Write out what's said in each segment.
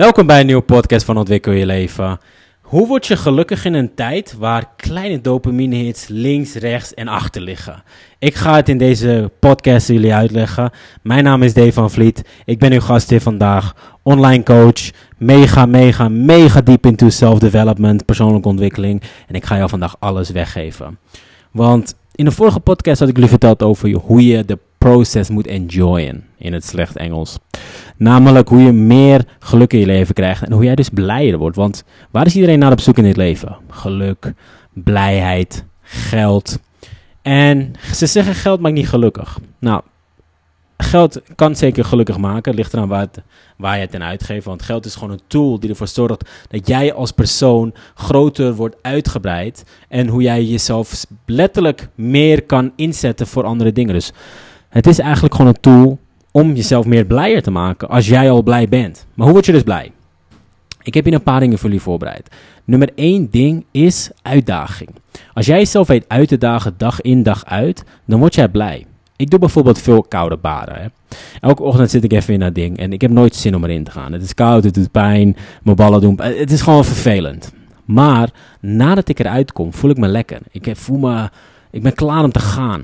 Welkom bij een nieuwe podcast van Ontwikkel je leven. Hoe word je gelukkig in een tijd waar kleine dopamine hits links, rechts en achter liggen? Ik ga het in deze podcast jullie uitleggen. Mijn naam is Dave van Vliet. Ik ben uw gast hier vandaag. Online coach. Mega, mega, mega diep into self-development, persoonlijke ontwikkeling. En ik ga jou vandaag alles weggeven. Want in de vorige podcast had ik jullie verteld over hoe je de process moet enjoyen in het slecht Engels. Namelijk hoe je meer geluk in je leven krijgt en hoe jij dus blijer wordt. Want waar is iedereen naar op zoek in dit leven? Geluk, blijheid, geld. En ze zeggen geld maakt niet gelukkig. Nou, geld kan zeker gelukkig maken. Ligt eraan waar, waar je het in uitgeeft. Want geld is gewoon een tool die ervoor zorgt dat jij als persoon groter wordt uitgebreid. En hoe jij jezelf letterlijk meer kan inzetten voor andere dingen. Dus het is eigenlijk gewoon een tool om jezelf meer blijer te maken als jij al blij bent. Maar hoe word je dus blij? Ik heb hier een paar dingen voor jullie voorbereid. Nummer één ding is uitdaging. Als jij jezelf weet uit te dagen dag in dag uit, dan word jij blij. Ik doe bijvoorbeeld veel koude baden. Hè. Elke ochtend zit ik even in dat ding en ik heb nooit zin om erin te gaan. Het is koud, het doet pijn, mijn ballen doen Het is gewoon vervelend. Maar nadat ik eruit kom, voel ik me lekker. Ik voel me, ik ben klaar om te gaan.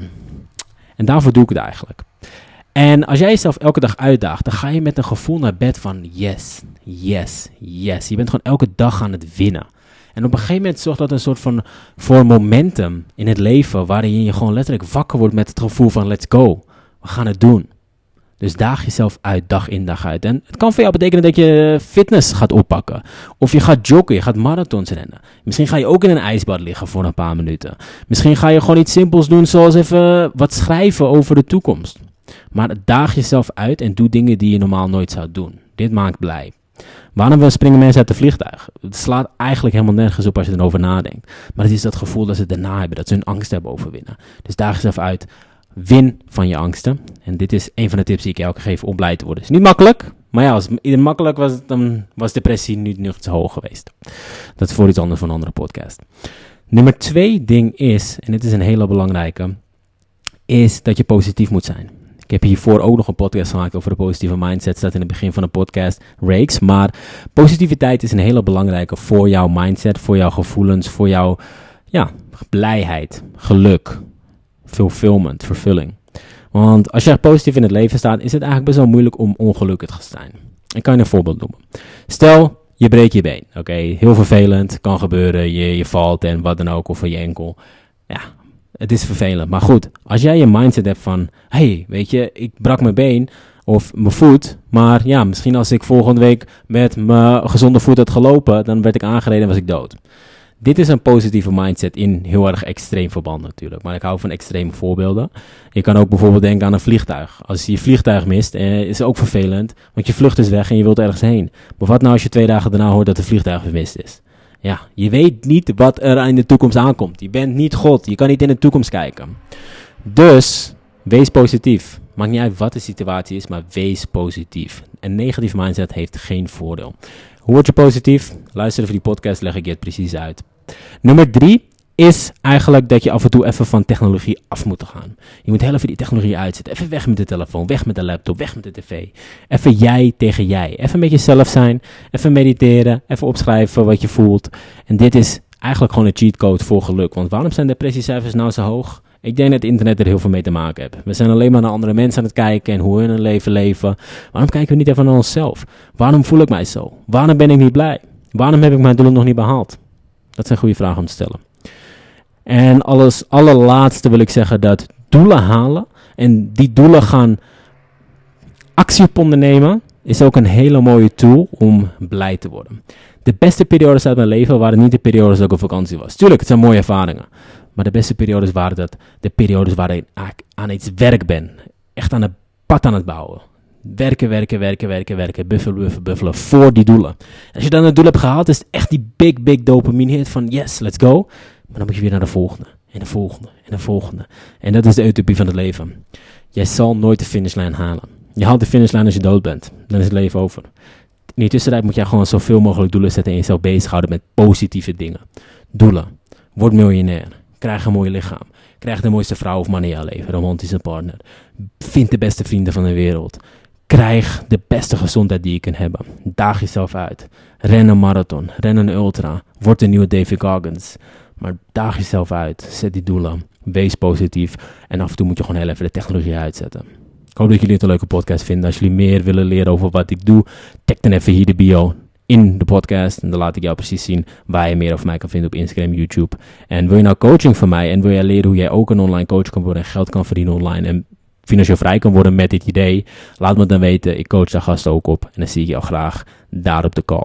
En daarvoor doe ik het eigenlijk. En als jij jezelf elke dag uitdaagt, dan ga je met een gevoel naar bed van yes, yes, yes. Je bent gewoon elke dag aan het winnen. En op een gegeven moment zorgt dat een soort van voor momentum in het leven, waarin je gewoon letterlijk wakker wordt met het gevoel van let's go, we gaan het doen. Dus daag jezelf uit, dag in dag uit. En het kan voor jou betekenen dat je fitness gaat oppakken. Of je gaat joggen, je gaat marathons rennen. Misschien ga je ook in een ijsbad liggen voor een paar minuten. Misschien ga je gewoon iets simpels doen, zoals even wat schrijven over de toekomst. Maar daag jezelf uit en doe dingen die je normaal nooit zou doen. Dit maakt blij. Waarom springen mensen uit de vliegtuig? Het slaat eigenlijk helemaal nergens op als je erover nadenkt. Maar het is dat gevoel dat ze daarna hebben, dat ze hun angst hebben overwinnen. Dus daag jezelf uit. Win van je angsten. En dit is een van de tips die ik elke geef om blij te worden. Het is niet makkelijk, maar ja, als het makkelijk was, dan was depressie nu niet te hoog geweest. Dat is voor iets anders van een andere podcast. Nummer twee ding is, en dit is een hele belangrijke, is dat je positief moet zijn. Ik heb hiervoor ook nog een podcast gemaakt over de positieve mindset. Staat in het begin van de podcast, Rakes. Maar positiviteit is een hele belangrijke voor jouw mindset, voor jouw gevoelens, voor jouw ja, blijheid, geluk, fulfillment, vervulling. Want als je positief in het leven staat, is het eigenlijk best wel moeilijk om ongelukkig te zijn. Ik kan je een voorbeeld noemen. Stel, je breekt je been. Oké, heel vervelend, kan gebeuren. Je, je valt en wat dan ook, of je enkel. Ja, het is vervelend. Maar goed, als jij je mindset hebt van, hey, weet je, ik brak mijn been of mijn voet. Maar ja, misschien als ik volgende week met mijn gezonde voet had gelopen, dan werd ik aangereden en was ik dood. Dit is een positieve mindset in heel erg extreem verband natuurlijk. Maar ik hou van extreme voorbeelden. Je kan ook bijvoorbeeld denken aan een vliegtuig. Als je je vliegtuig mist, eh, is het ook vervelend. Want je vlucht is weg en je wilt ergens heen. Maar wat nou als je twee dagen daarna hoort dat de vliegtuig vermist is? Ja, je weet niet wat er in de toekomst aankomt. Je bent niet God. Je kan niet in de toekomst kijken. Dus wees positief. Maakt niet uit wat de situatie is, maar wees positief. Een negatief mindset heeft geen voordeel. Hoe word je positief? Luister even die podcast, leg ik je het precies uit. Nummer drie is eigenlijk dat je af en toe even van technologie af moet gaan. Je moet heel even die technologie uitzetten. Even weg met de telefoon, weg met de laptop, weg met de tv. Even jij tegen jij. Even met jezelf zijn, even mediteren, even opschrijven wat je voelt. En dit is eigenlijk gewoon een cheatcode voor geluk. Want waarom zijn depressiecijfers nou zo hoog? Ik denk dat het internet er heel veel mee te maken heeft. We zijn alleen maar naar andere mensen aan het kijken en hoe hun een leven leven. Waarom kijken we niet even naar onszelf? Waarom voel ik mij zo? Waarom ben ik niet blij? Waarom heb ik mijn doelen nog niet behaald? Dat zijn goede vragen om te stellen. En alles allerlaatste wil ik zeggen dat doelen halen en die doelen gaan actie op ondernemen, is ook een hele mooie tool om blij te worden. De beste periodes uit mijn leven waren niet de periodes dat ik op vakantie was. Tuurlijk, het zijn mooie ervaringen. Maar de beste periodes waren dat de periodes waarin ik aan iets werk ben. Echt aan een pad aan het bouwen. Werken, werken, werken, werken, werken. Buffelen, buffelen, buffelen. Voor die doelen. En als je dan het doel hebt gehaald, is het echt die big, big dopamine hit van yes, let's go. Maar dan moet je weer naar de volgende. En de volgende. En de volgende. En dat is de utopie van het leven. Jij zal nooit de finishlijn halen. Je haalt de finishlijn als je dood bent. Dan is het leven over. In die tussentijd moet jij gewoon zoveel mogelijk doelen zetten en jezelf bezighouden met positieve dingen. Doelen. Word miljonair. Krijg een mooi lichaam. Krijg de mooiste vrouw of man in jouw leven. Romantische partner. Vind de beste vrienden van de wereld. Krijg de beste gezondheid die je kunt hebben. Daag jezelf uit. Ren een marathon. Ren een ultra. Word een nieuwe David Goggins. Maar daag jezelf uit. Zet die doelen. Wees positief. En af en toe moet je gewoon heel even de technologie uitzetten. Ik hoop dat jullie het een leuke podcast vinden. Als jullie meer willen leren over wat ik doe, tag dan even hier de bio in de podcast. En dan laat ik jou precies zien waar je meer over mij kan vinden op Instagram, YouTube. En wil je nou coaching van mij en wil jij leren hoe jij ook een online coach kan worden en geld kan verdienen online en financieel vrij kan worden met dit idee, laat me dan weten. Ik coach daar gasten ook op en dan zie ik jou graag daar op de call.